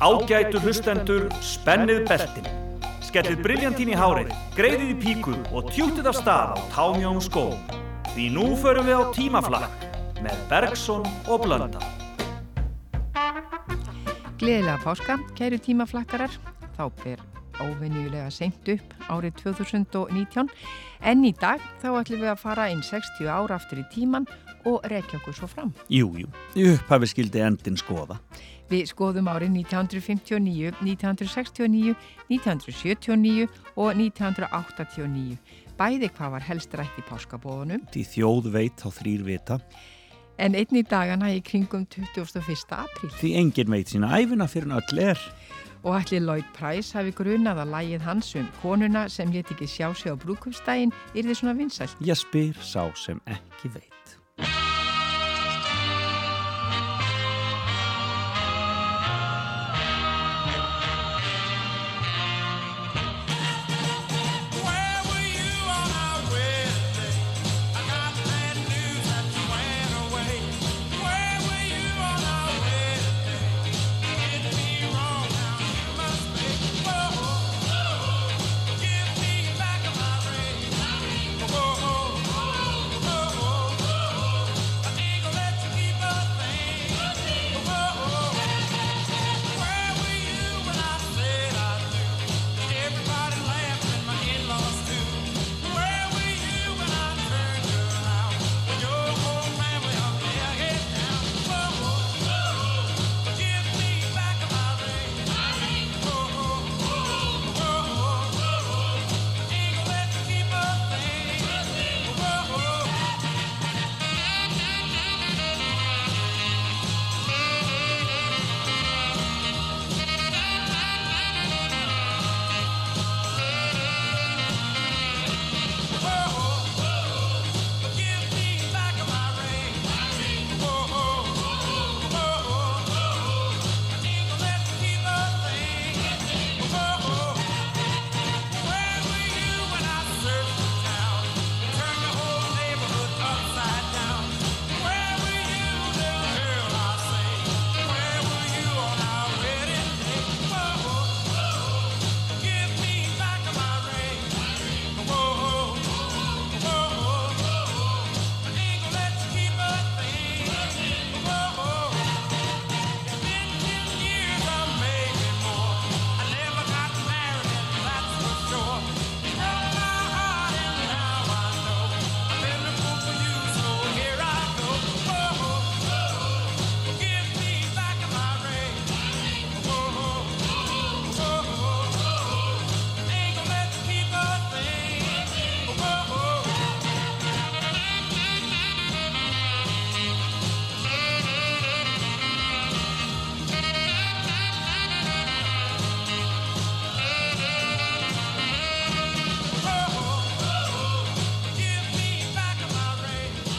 Ágætu hlustendur, spennið beltin. Skellið briljantín í hárið, greiðið í píku og tjútið af stað á támjón skó. Því nú förum við á tímaflakk með Bergson og Blönda. Gleðilega páska, kæru tímaflakkarar. Þá ber óvenjulega seint upp árið 2019 en í dag þá ætlum við að fara inn 60 ára aftur í tíman og rekja okkur svo fram. Jújú, upphafi skildi endin skoða. Við skoðum árið 1959, 1969, 1979 og 1989. Bæði hvað var helst rætt í páskabóðunum. Því þjóð veit á þrýr vita. En einni dagana í kringum 21. apríl. Því engin veit sína æfina fyrir öll er. Og allir Lloyd Price hafi grunað að lægið hans um konuna sem let ekki sjá sig á brúkumstægin er þið svona vinsælt. Ég spyr sá sem ekki veit.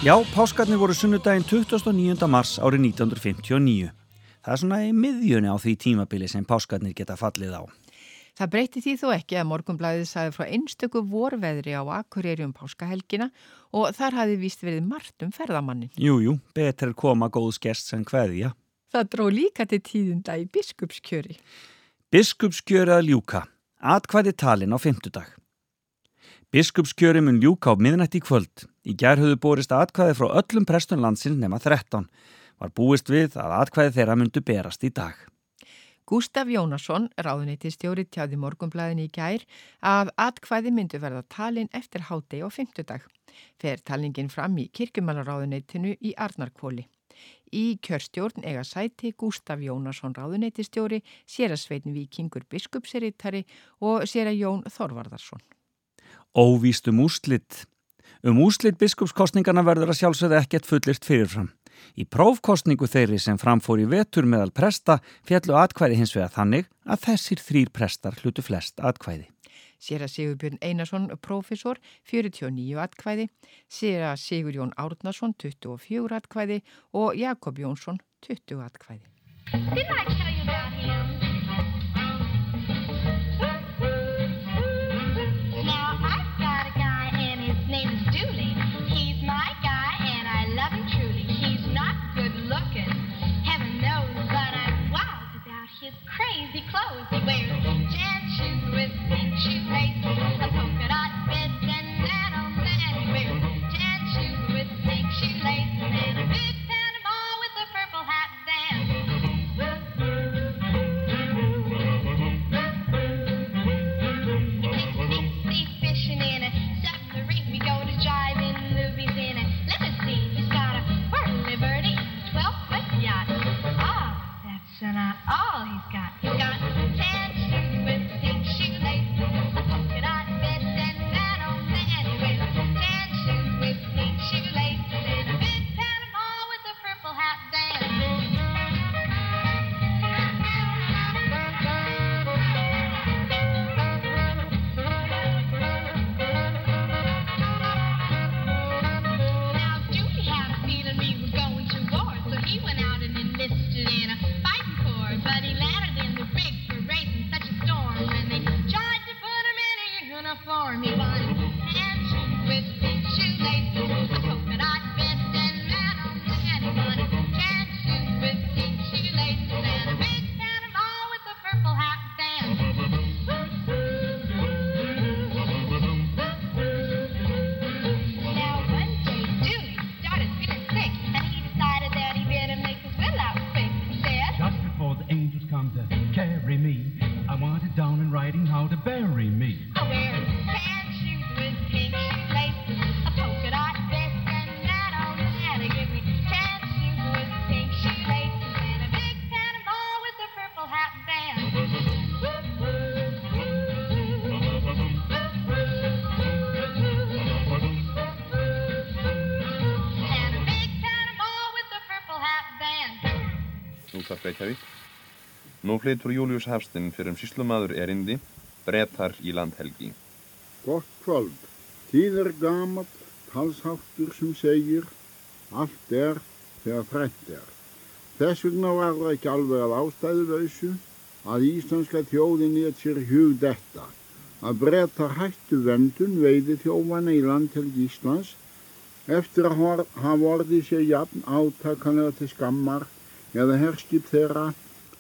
Já, páskarnir voru sunnudaginn 29. mars árið 1959. Það er svona í miðjunni á því tímabili sem páskarnir geta fallið á. Það breyti því þó ekki að morgunblæðið saði frá einstöku vorveðri á Akureyri um páskahelgina og þar hafi vist verið margt um ferðamannin. Jújú, betur koma góðs gest sem hverja. Það dró líka til tíðunda í biskupskjöri. Biskupskjöri að ljúka. Atkvæði talin á fymtudag. Biskupskjöri mun ljúka á miðnætti kvöld. Í gerðhuðu borist atkvæði frá öllum prestun landsins nema 13. Var búist við að atkvæði þeirra myndu berast í dag. Gustaf Jónasson, ráðuneytistjóri tjáði morgunblæðin í gær, að atkvæði myndu verða talin eftir hátegi og fymtudag. Fer talningin fram í kirkumannaráðuneytinu í Arnarkvóli. Í kjörstjórn eiga sæti Gustaf Jónasson ráðuneytistjóri, sér að sveitin vikingur biskupserittari og sér að Jón Þorvardarsson. Óvíst um úslitt. Um úslitt biskupskostningarna verður að sjálfsögða ekkert fullirt fyrirfram. Í prófkostningu þeirri sem framfór í vetur meðal presta fjallu atkvæði hins vega þannig að þessir þrýr prestar hlutu flest atkvæði. Sér að Sigurbjörn Einarsson, profesor, 49 atkvæði, sér að Sigurjón Árnarsson, 24 atkvæði og Jakob Jónsson, 20 atkvæði. clothes he wears, jet shoes with pink shoelaces, a polka dot bib and that old man he wears, jet shoes with pink shoelaces, and a big Panama with a purple hat band. Sea fishing in a submarine, we go to drive-in movies in a limousine. He's got a Port Liberty 12-foot yacht. Ah, that's not uh, all he's got. He's got Reykjavík. Nú flytur Július Hafstinn fyrir um síslumadur erindi, brettar í landhelgi. Gott kvöld. Tíð er gamat, talsháttur sem segir, allt er þegar þrætt er. Þess vegna var það ekki alveg að ástæðuleysu að íslenska þjóðin í sér hug detta að brettar hættu vendun veiði þjófana í landhelgi Íslands eftir að hafa orðið sér jafn átakanlega til skammar eða herskip þeirra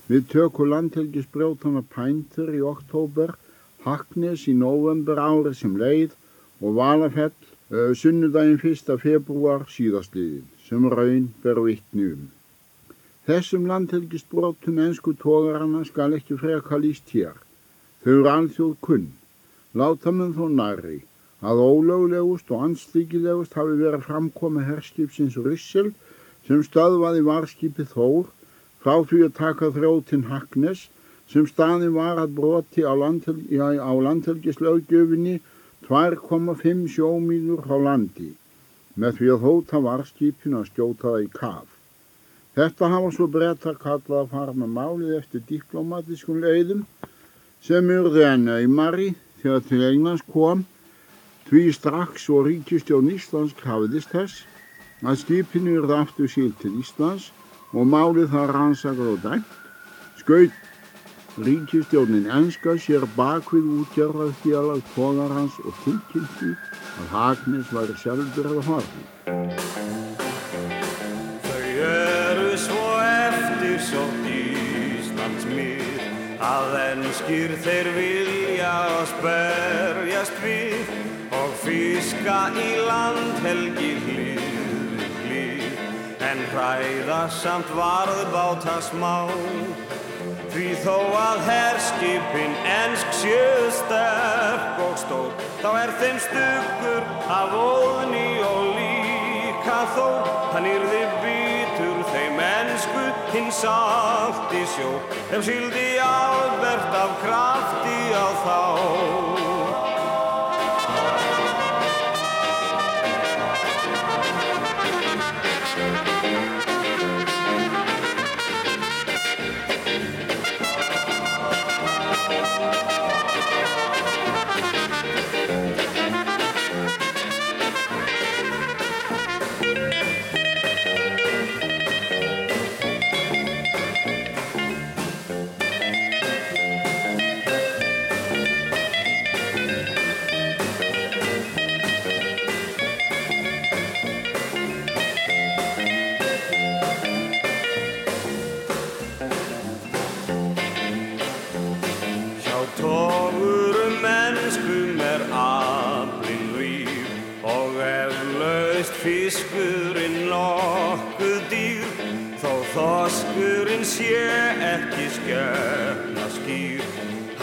við tökur landhelgisbrjótana Pæntur í oktober, Haknes í november árið sem leið og Valafell uh, sunnudaginn 1. februar síðastliðin sem raun ber vittni um. Þessum landhelgisbrótum ennsku tógarana skal ekki freka líst hér. Þau eru alþjóð kunn. Láta mun þó næri að ólöglegust og anstíkilegust hafi verið framkomið herskipsins Ryssel sem stöðvaði varskipi Þór frá því að taka þrjóttinn Haknes sem staði var að broti á, landhel, á landhelgislaugjöfinni 2,5 sjómínur á landi með því að hóta varskipin að skjóta það í kaf. Þetta hafa svo brettar kallað að fara með málið eftir diplomatískun leiðum sem urði enn auðmari þegar til Englands kom Því strax og ríkistjón Íslands krafiðist þess að skipinu yrði aftur síl til Íslands og málið það rannsakar og dæmt, skaut ríkistjónin enska sér bakvið útgjörðað félag tógarhans og tilkynnti að Hagnes væri sjálfur eða horfi. Þau eru svo eftir svo Íslands mýr að ennskýr þeir vilja að sperjast við og fiska í landhelgi hlið en hræða samt varðbáta smá því þó að herskipin ennsk sjöð sterk og stór þá er þeim stuggur af óðni og líka þó. Hann yrði bitur þeim ennsku hins allt í sjó. Ef síldi albert af krafti á þá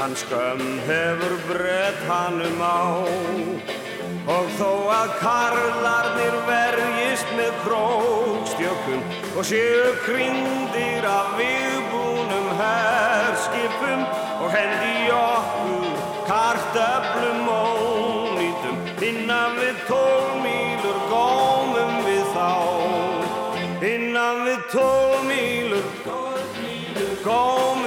Hann skömm hefur brett hannum á. Og þó að karlarnir verjist með krókstjökkum Og séu kringdir af viðbúnum herskipum Og hendi okkur kartöflum og nýtum Innan við tólmílur gómum við þá. Innan við tólmílur gómum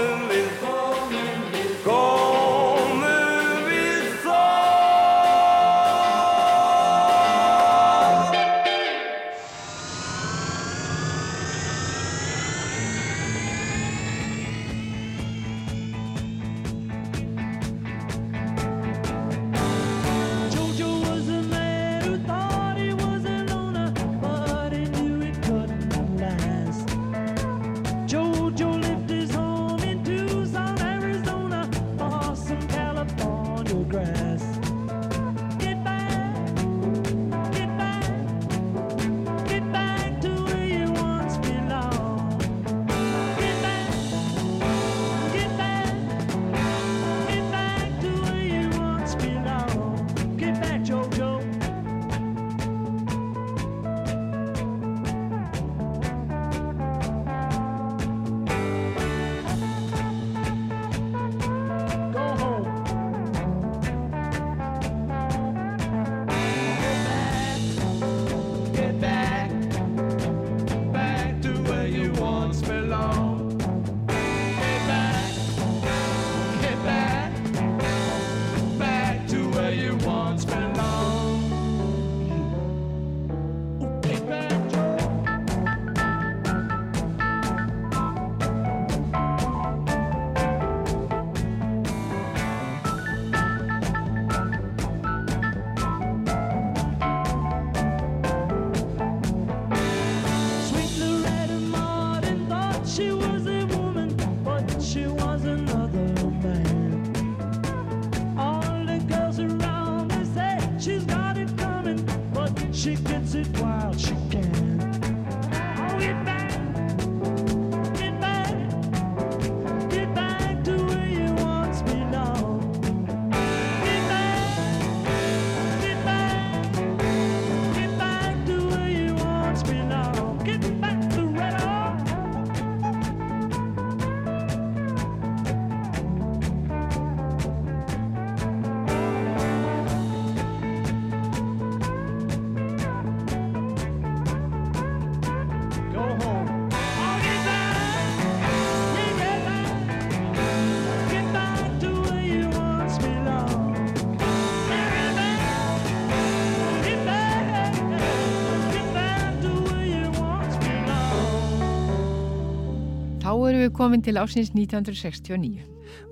komin til ásins 1969.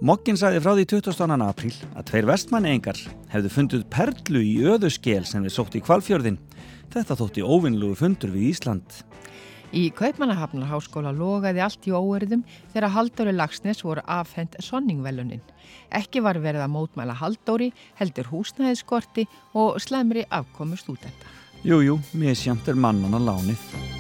Mokkin sagði frá því 22. apríl að tveir vestmanni-engar hefðu fundið perlu í öðuskel sem við sótt í kvalfjörðin. Þetta þótti óvinnlugu fundur við Ísland. Í Kaupmannahafnarháskóla logaði allt í óerðum þegar Halldóri Lagsnes voru afhend sonningvelunin. Ekki var verið að mótmæla Halldóri, heldur húsnæðiskorti og slemri afkomu stúdenta. Jú, jú, misjamt er mannan að lánið.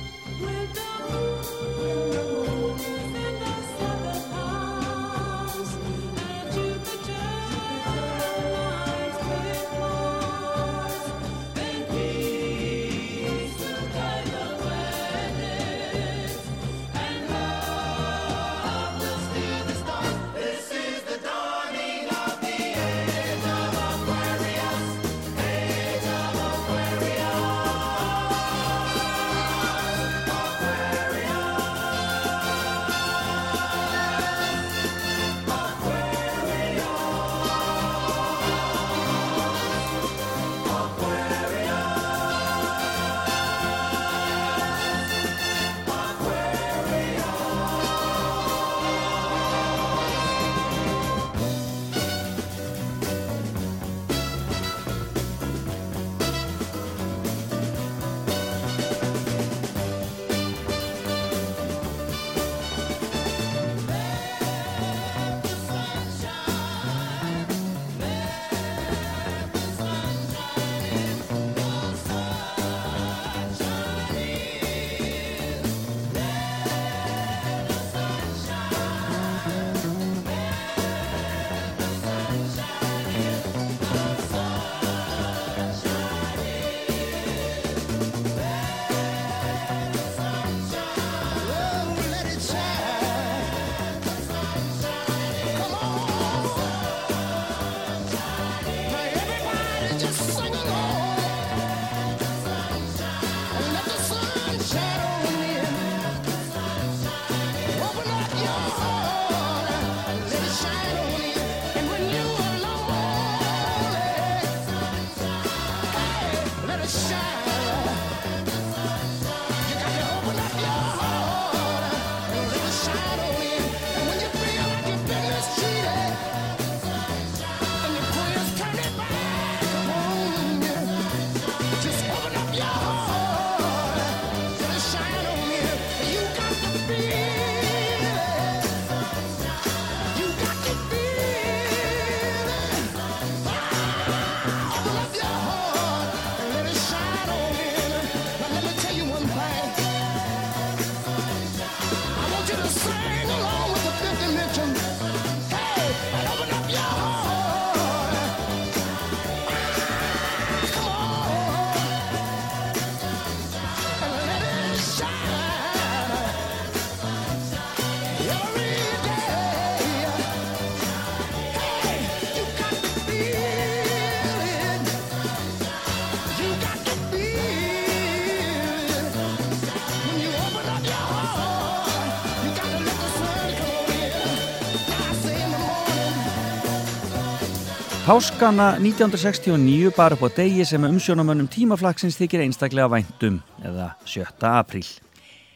Páskana 1969 bar upp á degi sem umsjónamönnum tímaflagsins þykir einstaklega væntum eða 7. apríl.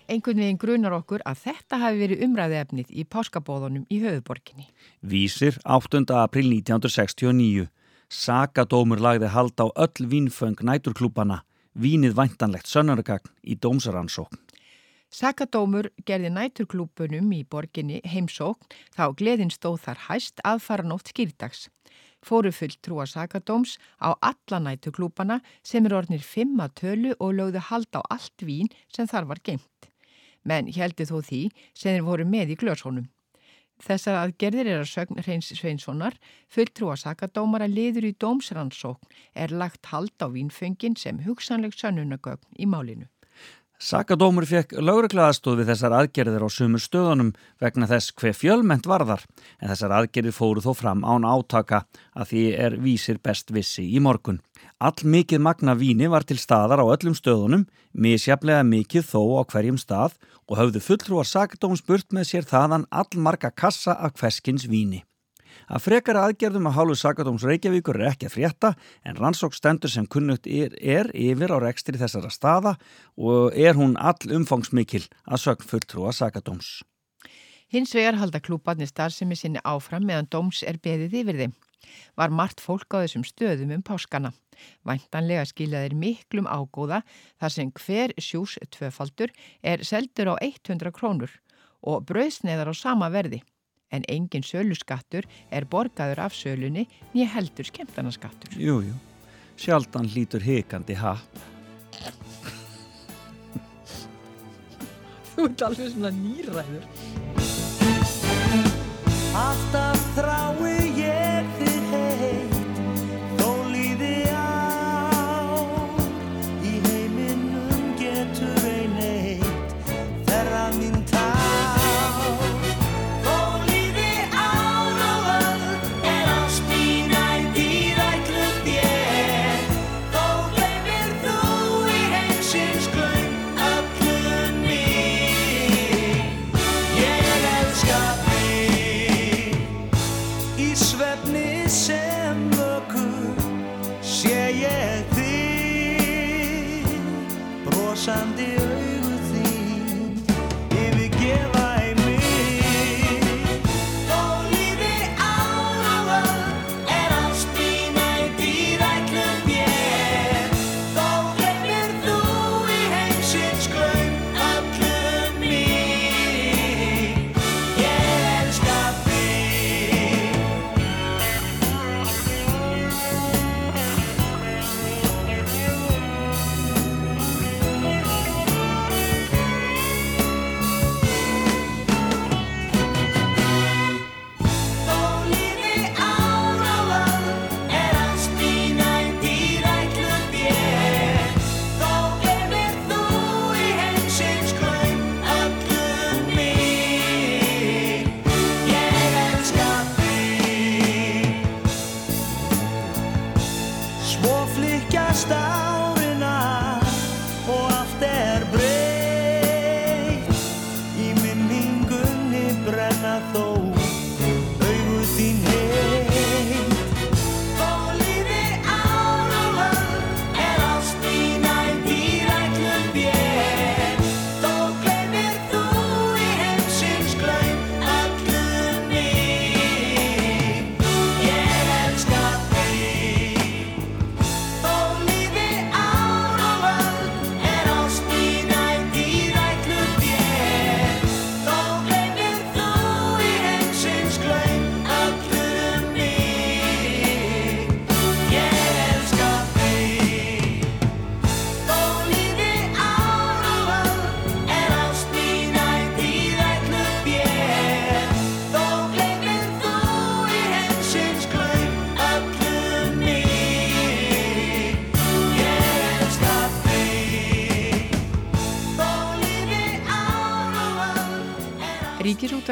Einhvern veginn grunar okkur að þetta hafi verið umræðefnið í páskabóðunum í höfuborginni. Vísir 8. apríl 1969. Sakadómur lagði hald á öll vínföng næturklúpana, vínið væntanlegt sönnargagn í dómsaransókn. Sakadómur gerði næturklúpunum í borginni heimsókn þá gleðin stóð þar hæst aðfara nótt skýrdags. Fóru fulltrúa sakadóms á alla nætuklúpana sem er orðnir fimma tölu og lögðu hald á allt vín sem þar var geimt. Menn heldi þó því sem þeir voru með í glöshónum. Þessar aðgerðir er að sögn Hreins Sveinssonar, fulltrúa sakadómara liður í dómsrannsókn er lagt hald á vínföngin sem hugsanleg sönnunagögn í málinu. Sakadómur fekk lögreglaðastóð við þessar aðgerðir á sumur stöðunum vegna þess hver fjölment varðar en þessar aðgerðir fóru þó fram án átaka að því er vísir best vissi í morgun. All mikið magna víni var til staðar á öllum stöðunum, misjaflega mikið þó á hverjum stað og höfðu fulltrúar Sakadóms burt með sér þaðan all marga kassa af hverskins víni. Að frekara aðgerðum að hálfu Sakadóms Reykjavíkur er ekki að frétta en rannsók stendur sem kunnugt er, er yfir á rekstri þessara staða og er hún all umfangsmikil að sögn fulltrúa Sakadóms. Hins vegar halda klúbarnir starfsemi sinni áfram meðan dóms er beðið yfir þeim. Var margt fólk á þessum stöðum um páskana. Væntanlega skilaðir miklum ágóða þar sem hver sjús tvöfaldur er seldur á 100 krónur og brauðsneðar á sama verði. En engin söluskattur er borgaður af sölunni nýja heldur skemmtanaskattur. Jú, jú, sjaldan hlýtur hikandi happ. Þú ert alveg svona nýræður. Alltaf þrái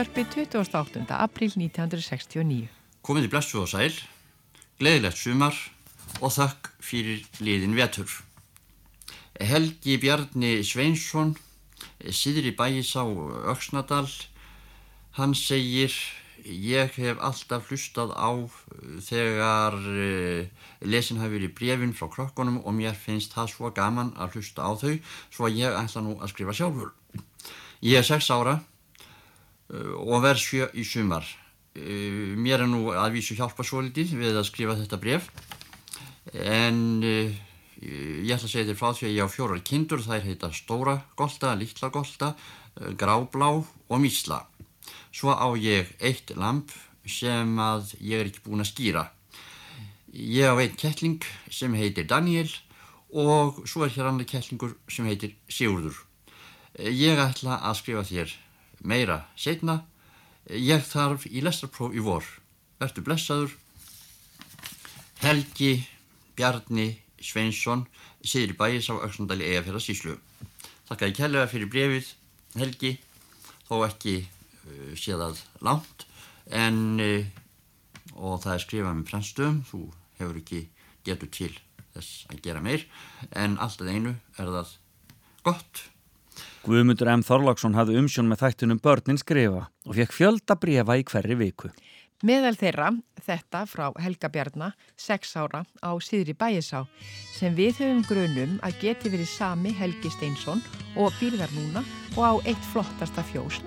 Ríkisútvarpi 28. april 1969. Komið í blessu og sæl, gleðilegt sumar og þökk fyrir liðin vetur. Helgi Bjarni Sveinsson, síðri bæis á Öksnadal, hann segir ég hef alltaf hlustað á þegar uh, lesin hafi verið brefin frá krokkunum og mér finnst það svo gaman að hlusta á þau svo ég ætla nú að skrifa sjálfur. Ég er sex ára og verð sjö í sumar. Uh, mér er nú að vísu hjálpa svo litið við að skrifa þetta bref en uh, ég ætla að segja þér frá því að ég á fjórar kindur þær heita Stóra Golta, Lítla Golta, uh, Gráblá og Mísla. Svo á ég eitt lamp sem að ég er ekki búin að skýra. Ég á einn kettling sem heitir Daniel og svo er hér annar kettlingur sem heitir Sigurður. Ég ætla að skrifa þér meira setna. Ég þarf í lestarpróf í vor. Vertu blessaður. Helgi Bjarni Sveinsson siður í bæis á Öksundali Egafjörða síslu. Þakka ég kærlega fyrir brefið, Helgi, þó ekki uh, séðað langt, en uh, og það er skrifað með franstöðum, þú hefur ekki getur til þess að gera meir, en alltaf einu er það gott. Guðmundur M. Þorláksson hafði umsjón með þættunum börnin skrifa og fekk fjölda brefa í hverri viku. Meðal þeirra, þetta frá Helga Bjarnar, 6 ára á síðri bæjisá, sem við höfum grunum að geti verið sami Helgi Steinsson og býrðar núna og á eitt flottasta fjós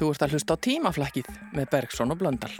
Þú ert að hlusta á tímaflækið með Bergson og Blöndal.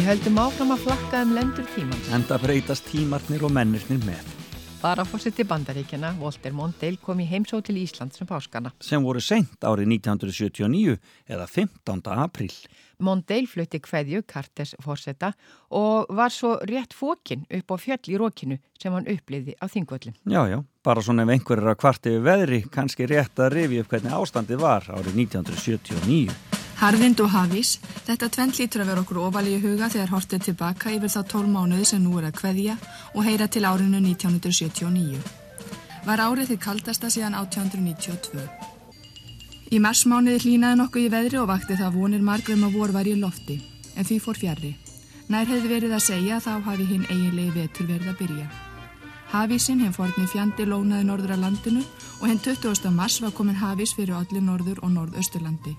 Við höldum áfram að flakka um lendur tímans. Enda breytast tímarnir og mennirnir með Varafórseti bandaríkjana, Walter Mondale, kom í heimsó til Ísland sem páskana. sem voru seint árið 1979 eða 15. apríl. Mondale flutti kveðju Kartes fórseta og var svo rétt fókin upp á fjöll í rókinu sem hann uppliði á þingvöllum. Já, já, bara svona ef einhver er að kvart yfir veðri, kannski rétt að rifi upp hvernig ástandið var árið 1979. Harðind og hafís, þetta tvent lítur að vera okkur ofal í huga þegar hortið tilbaka yfir þá 12 mánuði sem nú er að kveðja og heyra til árinu 1979. Var árið þið kaldasta síðan 1892. Í marsmánuði hlýnaði nokkuð í veðri og vakti það vonir margrum að vor var í lofti, en því fór fjarrri. Nær hefði verið að segja þá hafi hinn eiginlegi vetur verið að byrja. Hafísinn hinn forni fjandi lónaði norður að landinu og hinn 20. mars var komin hafís fyrir allir norður og norðausturlandi.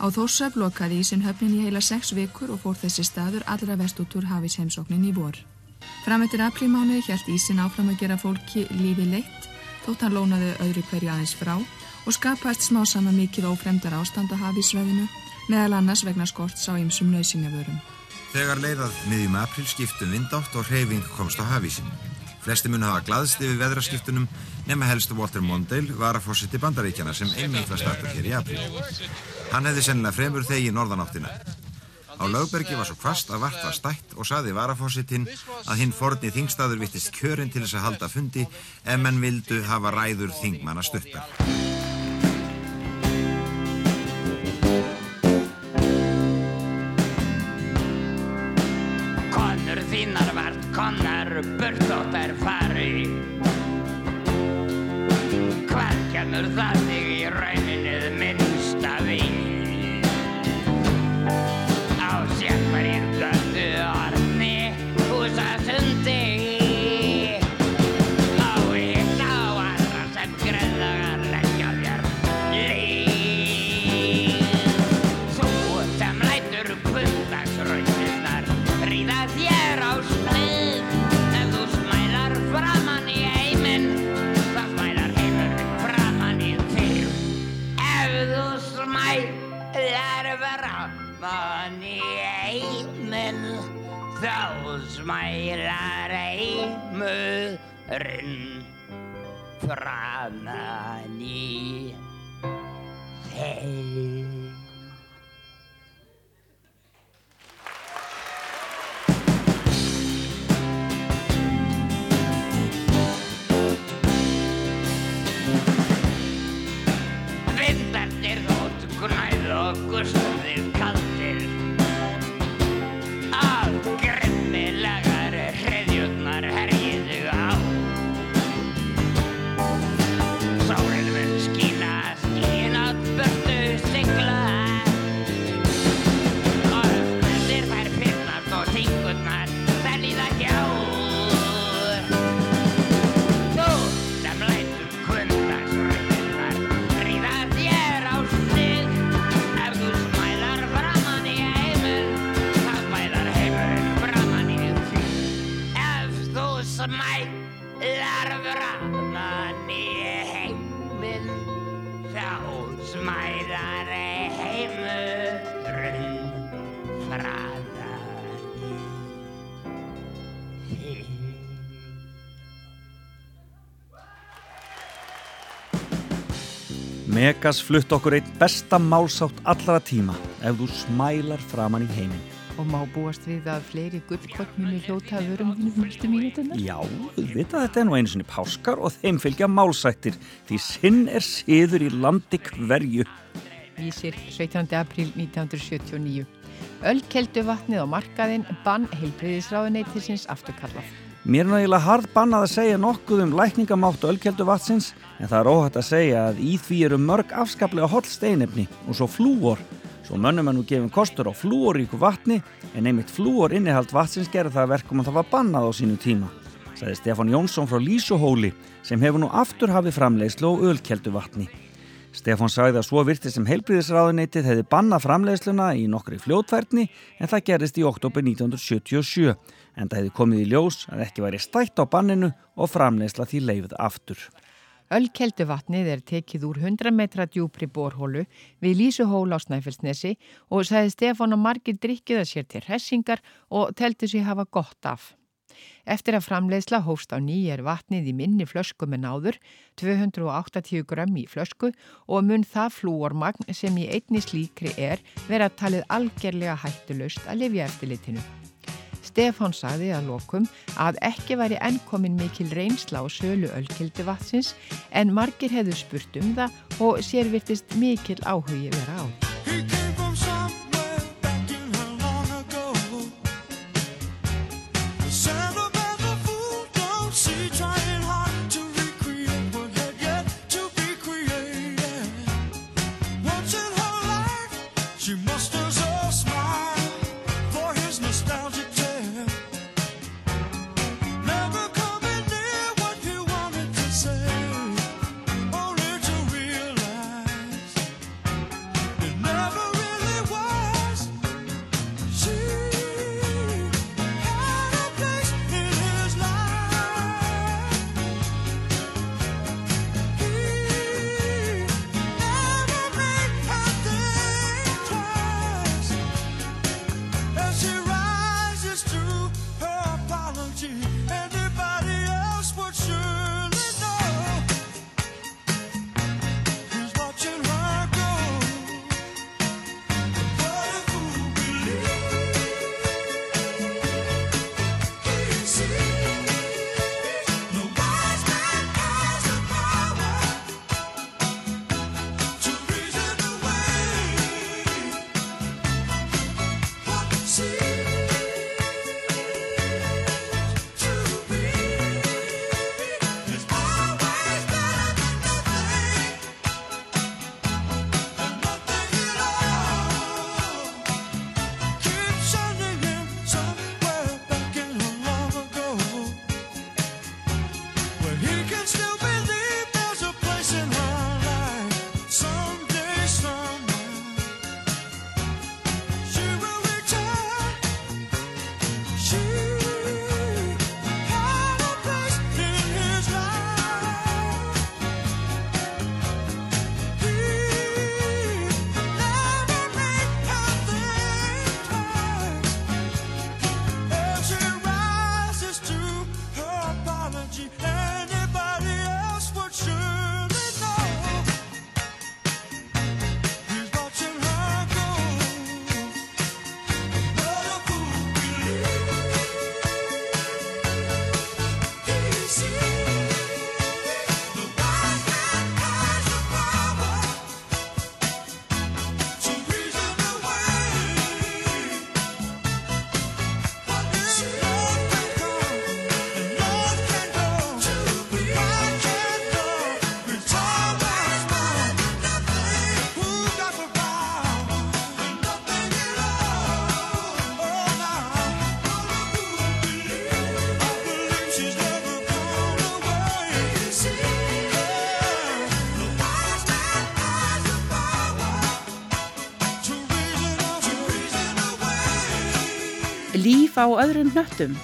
Á Þórsöf lokaði ísinn höfnin í heila sex vikur og fór þessi staður allra vest út úr hafís heimsóknin í vor. Fram eftir aprílmánuði hjælt ísinn áfram að gera fólki lífi leitt, þótt hann lónaði öðru hverju aðeins frá og skapaðist smá sama mikið ófremdar ástand á hafísveðinu, meðal annars vegna skorts á ymsum nöysingavörum. Þegar leiðað miðjum april skiptum vindátt og hreyfing komst á hafísin. Flesti mun hafa glaðst yfir veðraskiptunum nema helstu Walter Mondale var að fórseti bandaríkjana sem einmitt var startur hér í april. Hann hefði sennilega fremur þegi norðanáttina. Á lögbergi var svo kvast að vart var stætt og saði varafósitinn að hinn forni þingstaður vittist kjörinn til þess að halda fundi ef menn vildu hafa ræður þingmanna stuttar. Konur þínar vart konar burt butterfly. Smælar heimurinn framann í. Þig Megas flutt okkur einn besta málsátt allra tíma ef þú smælar framann í heiminn. Og má búast við að fleiri gullkott muni hljóta að vörum þínum næstu mínutunar? Já, þetta er nú einu sinni páskar og þeim fylgja málsættir því sinn er siður í landi hverju. Vísir 17. apríl 1979. Ölkeldu vatnið á markaðinn bann heilbreyðisráðuneytisins afturkallað. Mér er náttúrulega hard bannað að segja nokkuð um lækningamátt ölkeldu vatsins en það er óhætt að segja að í því eru mörg afskaplega holl steinefni og svo flúor. Svo mönnum er nú gefin kostur á flúoríku vatni en einmitt flúor innihald vatsins gerði það að verkum að það var bannað á sínu tíma. Sæði Stefán Jónsson frá Lísuhóli sem hefur nú aftur hafið framleiðslu á ölkeldu vatni. Stefán sagði að svo virti sem heilbríðisráðuneytið hefði bannað framleiðsluna í nokkri fljótfærni en það gerist í oktober 1977 en það hefði komið í ljós að ekki væri stætt á banninu og framleiðsla því leifð aftur. Ölkeldu vatnið er tekið úr 100 metra djúpri borhólu við Lísuhól á Snæfellsnesi og sagði Stefán að margir drikkiða sér til hressingar og teltu sig hafa gott af. Eftir að framleiðsla hófst á ný er vatnið í minni flösku með náður, 280 gram í flösku og mun það flúormagn sem í einni slíkri er vera talið algerlega hættulaust að lifja eftirlitinu. Stefán sagði að lokum að ekki væri ennkomin mikil reynsla á sölu ölkildi vatsins en margir hefðu spurt um það og sér virtist mikil áhugi vera á. Líf á öðrum hnöttum?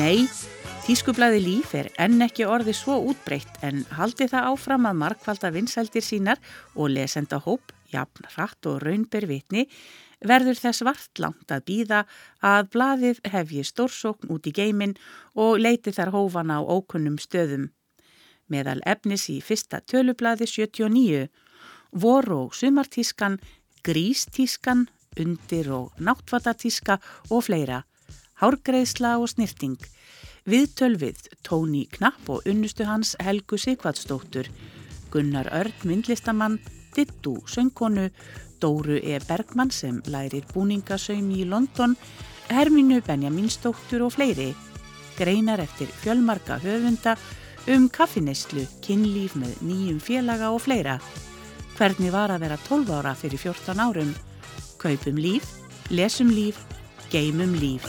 Nei, tískublaði líf er enn ekki orði svo útbreytt en haldi það áfram að markvalda vinsældir sínar og lesenda hóp, jafn, rætt og raunber vitni, verður þess vart langt að býða að blaðið hefji stórsókn út í geimin og leiti þar hófana á ókunnum stöðum. Meðal efnis í fyrsta tölublaði 79, vor og sumartískan, grístískan, undir og náttvatartíska og fleira, hárgreðsla og snirting, við Tóni Knapp og unnustu hans Helgu Sigvatsdóttur, Gunnar Örn myndlistamann, Dittu söngkonu, Dóru E. Bergmann sem lærir búningasaum í London, Herminu Benjaminsdóttur og fleiri, greinar eftir fjölmarka höfunda um kaffineslu, kynlíf með nýjum félaga og fleira. Hvernig var að vera 12 ára fyrir 14 árum? Kaupum líf, lesum líf, geymum líf.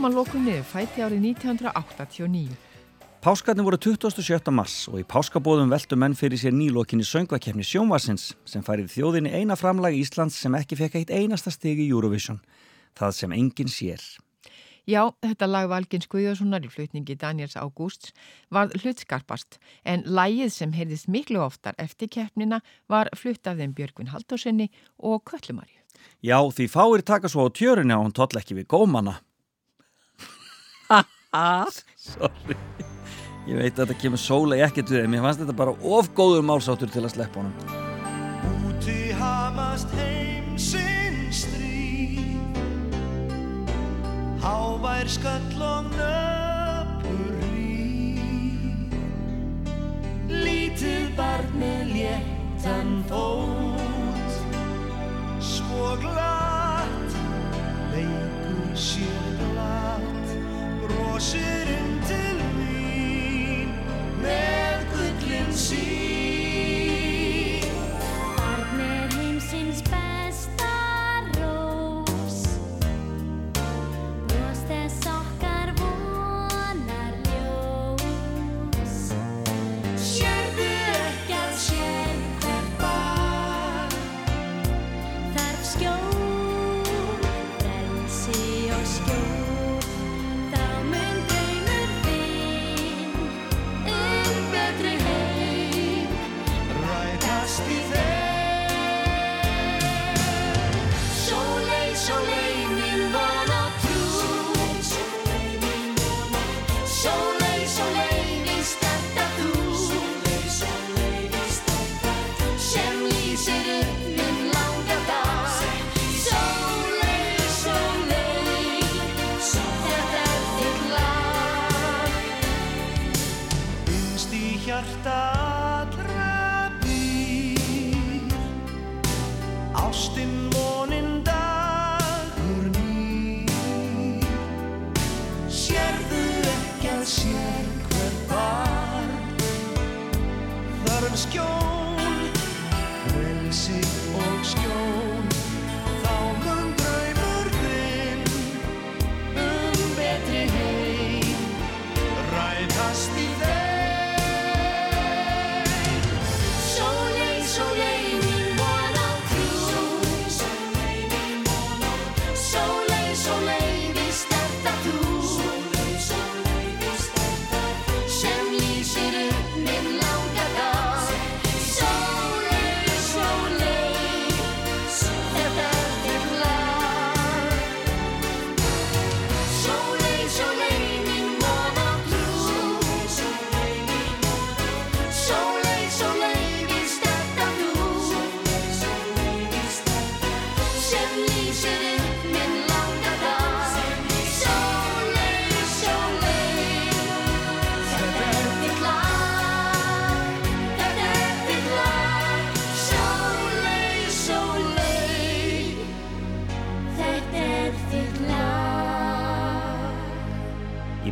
Að lokum niður fæti árið 1989. Páskarnir voru 27. mars og í páskabóðum veldu menn fyrir sér nýlokinni söngvakefni Sjónvarsins sem færið þjóðinni eina framlag Íslands sem ekki fekk eitt einasta stig í Eurovision. Það sem enginn sér. Já, þetta lag Valgins Guðjónssonar í flutningi Daniels Ágústs var hlutskarpast en lagið sem heyrðist miklu oftar eftir keppnina var flutt af þeim Björgvin Haldósinni og Köllumarju. Já, því fáir taka svo á tjörunni og hún toll ekki við gómana. Sorry. Ég veit að þetta kemur sólega ekkert við þeim. Ég fannst þetta bara of góður málsáttur til að sleppa honum. Úti hamast heimsins stríð Hávær skall og nöpur ríð Lítið barn með léttan fót Svo glatt Leikur sér Brosir inn til mín Með gullin sín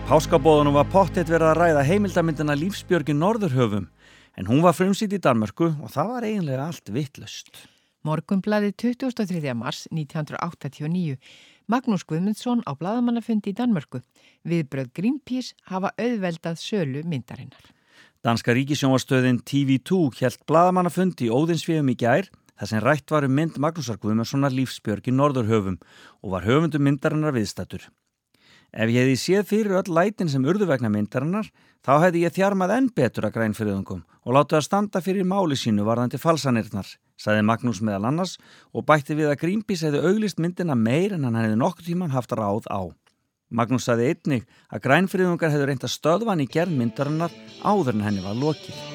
páskabóðunum var pottet verið að ræða heimildamindina Lífsbjörgin Norðurhöfum en hún var frumsýtt í Danmörku og það var eiginlega allt vittlust. Morgunblaði 23. mars 1989. Magnús Guðmundsson á bladamannafundi í Danmörku. Viðbröð Greenpeace hafa auðveldað sölu myndarinnar. Danska ríkisjónvarstöðin TV2 hjælt bladamannafundi í Óðinsvíum í gær þar sem rætt var um mynd Magnúsar Guðmundssonar Lífsbjörgin Norðurhöfum og var höfundum myndarinnar viðstættur. Ef ég hefði séð fyrir öll lætin sem urðu vegna myndarinnar, þá hefði ég þjarmað enn betur að grænfyrðungum og látið að standa fyrir máli sínu varðandi falsanirnar, sagði Magnús meðal annars og bætti við að Greenpeace hefði auglist myndina meir en hann hefði nokkur tíman haft ráð á. Magnús sagði einnig að grænfyrðungar hefði reynda stöðvan í gerð myndarinnar áður en henni var lokið.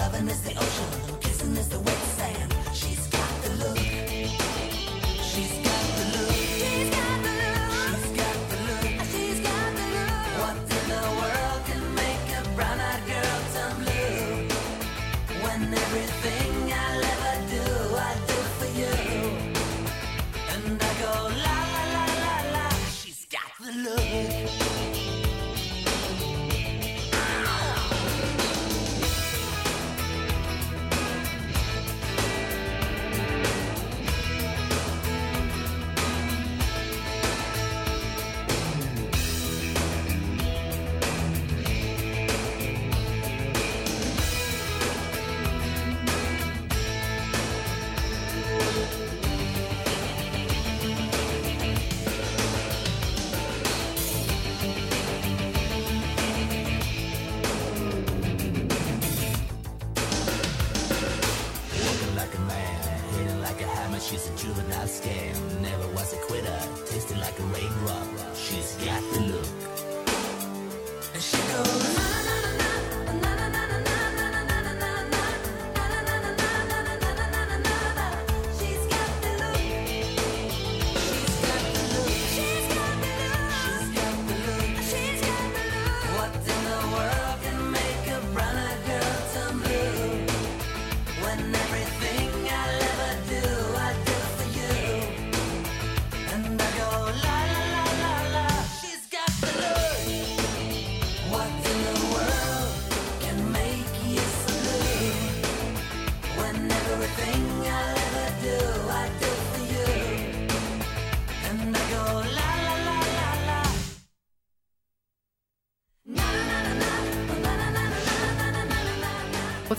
Loving is the ocean, kissing is the wet sand. She's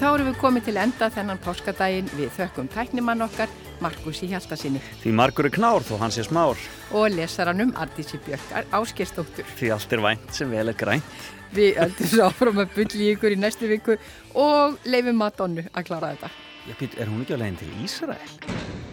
þá erum við komið til enda þennan páskadaginn við þökkum tæknimann okkar Markus í Hjaltasinni. Því Markur er knár þó hans er smár. Og lesaranum Ardísi Björkar áskistóttur. Því allt er vænt sem vel er grænt. Við öllum svo áfram að byrja ykkur í næstu viku og leifum Madonnu að klára þetta. Já, er hún ekki á leginn til Ísrael?